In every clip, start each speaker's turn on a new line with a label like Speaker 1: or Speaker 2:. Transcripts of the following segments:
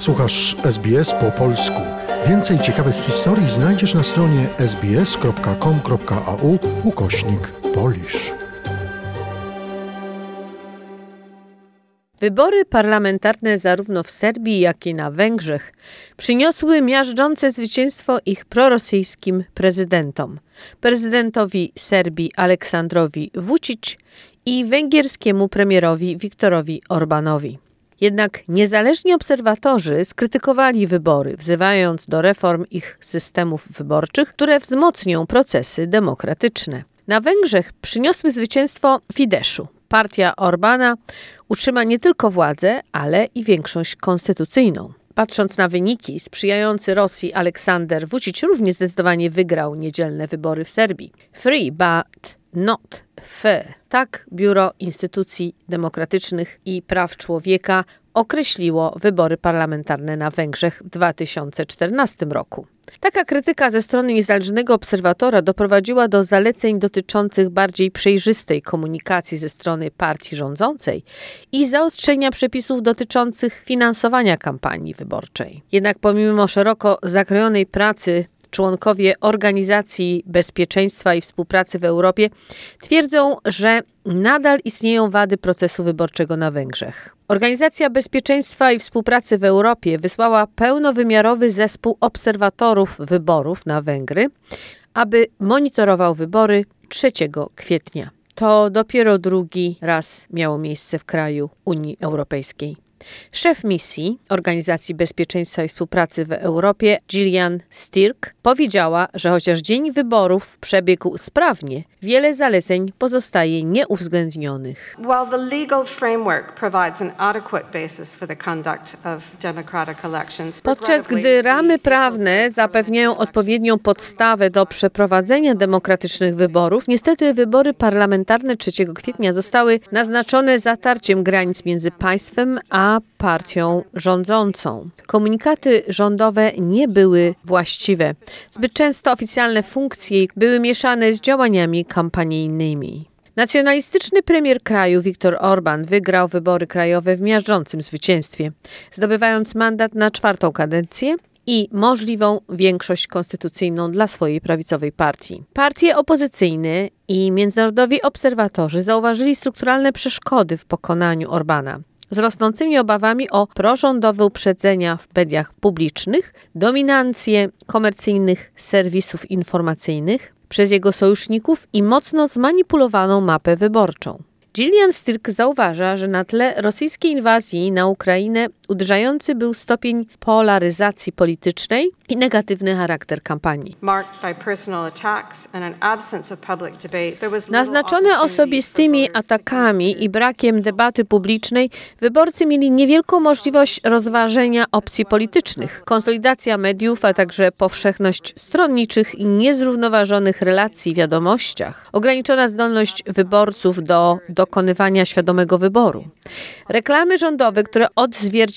Speaker 1: Słuchasz SBS po polsku. Więcej ciekawych historii znajdziesz na stronie sbs.com.au ukośnik polisz.
Speaker 2: Wybory parlamentarne zarówno w Serbii, jak i na Węgrzech przyniosły miażdżące zwycięstwo ich prorosyjskim prezydentom. Prezydentowi Serbii Aleksandrowi Vucic i węgierskiemu premierowi Viktorowi Orbanowi. Jednak niezależni obserwatorzy skrytykowali wybory, wzywając do reform ich systemów wyborczych, które wzmocnią procesy demokratyczne. Na Węgrzech przyniosły zwycięstwo Fideszu. Partia Orbana utrzyma nie tylko władzę, ale i większość konstytucyjną. Patrząc na wyniki, sprzyjający Rosji Aleksander Vucic równie zdecydowanie wygrał niedzielne wybory w Serbii. Free, but not fair. Tak Biuro Instytucji Demokratycznych i Praw Człowieka określiło wybory parlamentarne na Węgrzech w 2014 roku. Taka krytyka ze strony niezależnego obserwatora doprowadziła do zaleceń dotyczących bardziej przejrzystej komunikacji ze strony partii rządzącej i zaostrzenia przepisów dotyczących finansowania kampanii wyborczej. Jednak pomimo szeroko zakrojonej pracy członkowie Organizacji Bezpieczeństwa i Współpracy w Europie twierdzą, że nadal istnieją wady procesu wyborczego na Węgrzech. Organizacja Bezpieczeństwa i Współpracy w Europie wysłała pełnowymiarowy zespół obserwatorów wyborów na Węgry, aby monitorował wybory 3 kwietnia. To dopiero drugi raz miało miejsce w kraju Unii Europejskiej. Szef misji Organizacji Bezpieczeństwa i Współpracy w Europie, Gillian Stirk, powiedziała, że chociaż dzień wyborów przebiegł sprawnie, wiele zaleceń pozostaje nieuwzględnionych. Podczas gdy ramy prawne zapewniają odpowiednią podstawę do przeprowadzenia demokratycznych wyborów, niestety wybory parlamentarne 3 kwietnia zostały naznaczone zatarciem granic między państwem a partią rządzącą. Komunikaty rządowe nie były właściwe. Zbyt często oficjalne funkcje były mieszane z działaniami kampanijnymi. Nacjonalistyczny premier kraju Viktor Orban wygrał wybory krajowe w miażdżącym zwycięstwie, zdobywając mandat na czwartą kadencję i możliwą większość konstytucyjną dla swojej prawicowej partii. Partie opozycyjne i międzynarodowi obserwatorzy zauważyli strukturalne przeszkody w pokonaniu Orbana z rosnącymi obawami o prorządowe uprzedzenia w mediach publicznych, dominancję komercyjnych serwisów informacyjnych przez jego sojuszników i mocno zmanipulowaną mapę wyborczą. Gillian Stirk zauważa, że na tle rosyjskiej inwazji na Ukrainę uderzający był stopień polaryzacji politycznej i negatywny charakter kampanii. Naznaczone osobistymi atakami i brakiem debaty publicznej, wyborcy mieli niewielką możliwość rozważenia opcji politycznych. Konsolidacja mediów, a także powszechność stronniczych i niezrównoważonych relacji w wiadomościach, ograniczona zdolność wyborców do dokonywania świadomego wyboru. Reklamy rządowe, które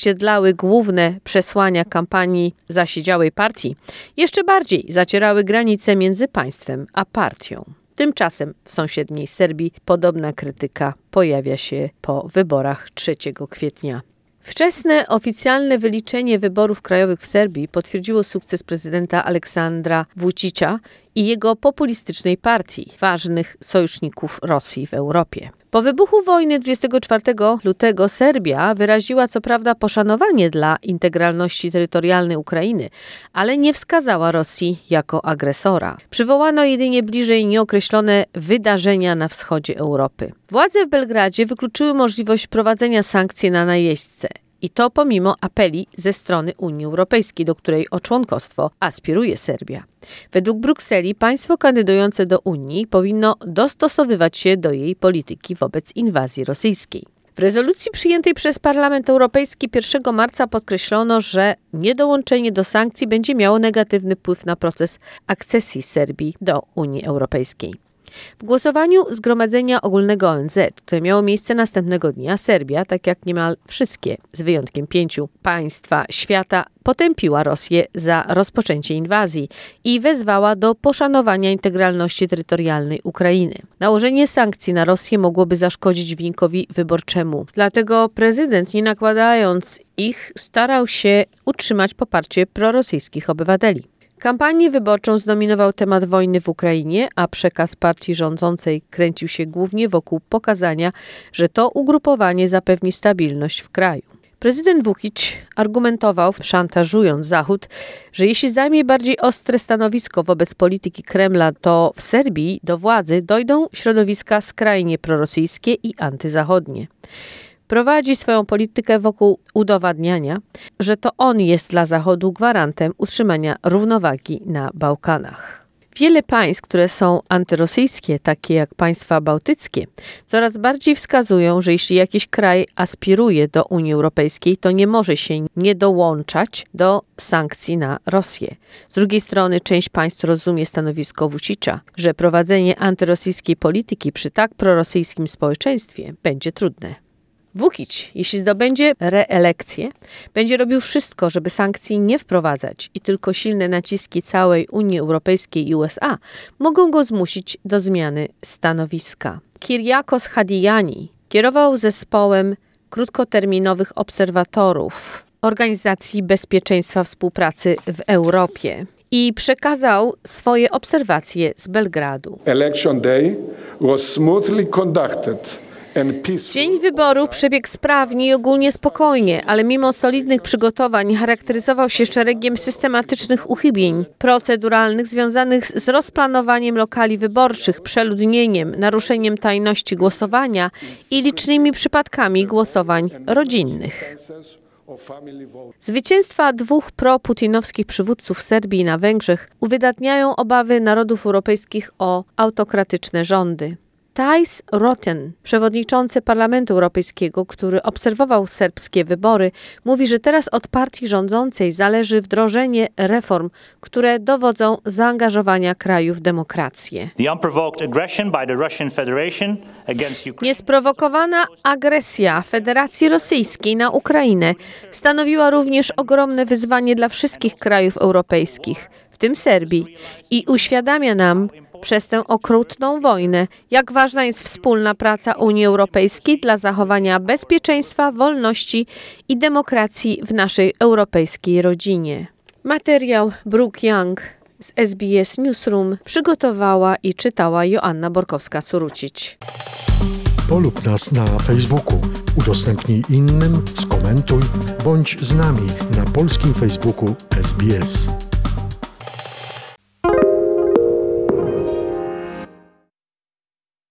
Speaker 2: odzwierciedlały główne przesłania kampanii zasiedziałej partii, jeszcze bardziej zacierały granice między państwem a partią. Tymczasem w sąsiedniej Serbii podobna krytyka pojawia się po wyborach 3 kwietnia. Wczesne oficjalne wyliczenie wyborów krajowych w Serbii potwierdziło sukces prezydenta Aleksandra Vucicia i jego populistycznej partii, ważnych sojuszników Rosji w Europie. Po wybuchu wojny 24 lutego Serbia wyraziła co prawda poszanowanie dla integralności terytorialnej Ukrainy, ale nie wskazała Rosji jako agresora. Przywołano jedynie bliżej nieokreślone wydarzenia na wschodzie Europy. Władze w Belgradzie wykluczyły możliwość prowadzenia sankcji na najeźdźce. I to pomimo apeli ze strony Unii Europejskiej, do której o członkostwo aspiruje Serbia. Według Brukseli państwo kandydujące do Unii powinno dostosowywać się do jej polityki wobec inwazji rosyjskiej. W rezolucji przyjętej przez Parlament Europejski 1 marca podkreślono, że niedołączenie do sankcji będzie miało negatywny wpływ na proces akcesji Serbii do Unii Europejskiej. W głosowaniu Zgromadzenia Ogólnego ONZ, które miało miejsce następnego dnia, Serbia, tak jak niemal wszystkie, z wyjątkiem pięciu państwa świata, potępiła Rosję za rozpoczęcie inwazji i wezwała do poszanowania integralności terytorialnej Ukrainy. Nałożenie sankcji na Rosję mogłoby zaszkodzić wynikowi wyborczemu. Dlatego prezydent, nie nakładając ich, starał się utrzymać poparcie prorosyjskich obywateli. Kampanię wyborczą zdominował temat wojny w Ukrainie, a przekaz partii rządzącej kręcił się głównie wokół pokazania, że to ugrupowanie zapewni stabilność w kraju. Prezydent Vukic argumentował, szantażując Zachód, że jeśli zajmie bardziej ostre stanowisko wobec polityki Kremla, to w Serbii do władzy dojdą środowiska skrajnie prorosyjskie i antyzachodnie prowadzi swoją politykę wokół udowadniania, że to on jest dla Zachodu gwarantem utrzymania równowagi na Bałkanach. Wiele państw, które są antyrosyjskie, takie jak państwa bałtyckie, coraz bardziej wskazują, że jeśli jakiś kraj aspiruje do Unii Europejskiej, to nie może się nie dołączać do sankcji na Rosję. Z drugiej strony część państw rozumie stanowisko Vucicza, że prowadzenie antyrosyjskiej polityki przy tak prorosyjskim społeczeństwie będzie trudne. Vukic, jeśli zdobędzie reelekcję, będzie robił wszystko, żeby sankcji nie wprowadzać i tylko silne naciski całej Unii Europejskiej i USA mogą go zmusić do zmiany stanowiska. Kyriakos Hadijani kierował zespołem krótkoterminowych obserwatorów Organizacji Bezpieczeństwa Współpracy w Europie i przekazał swoje obserwacje z Belgradu.
Speaker 3: Election day was smoothly conducted
Speaker 2: Dzień wyboru przebiegł sprawnie i ogólnie spokojnie, ale mimo solidnych przygotowań charakteryzował się szeregiem systematycznych uchybień proceduralnych związanych z rozplanowaniem lokali wyborczych, przeludnieniem, naruszeniem tajności głosowania i licznymi przypadkami głosowań rodzinnych. Zwycięstwa dwóch pro-putinowskich przywódców Serbii na Węgrzech uwydatniają obawy narodów europejskich o autokratyczne rządy. Thijs Rotten, przewodniczący Parlamentu Europejskiego, który obserwował serbskie wybory, mówi, że teraz od partii rządzącej zależy wdrożenie reform, które dowodzą zaangażowania kraju w demokrację. Niesprowokowana agresja Federacji Rosyjskiej na Ukrainę stanowiła również ogromne wyzwanie dla wszystkich krajów europejskich, w tym Serbii, i uświadamia nam, przez tę okrutną wojnę, jak ważna jest wspólna praca Unii Europejskiej dla zachowania bezpieczeństwa, wolności i demokracji w naszej europejskiej rodzinie. Materiał Brooke Young z SBS Newsroom przygotowała i czytała Joanna Borkowska-Surucić.
Speaker 1: Polub nas na Facebooku, udostępnij innym, skomentuj, bądź z nami na polskim Facebooku SBS.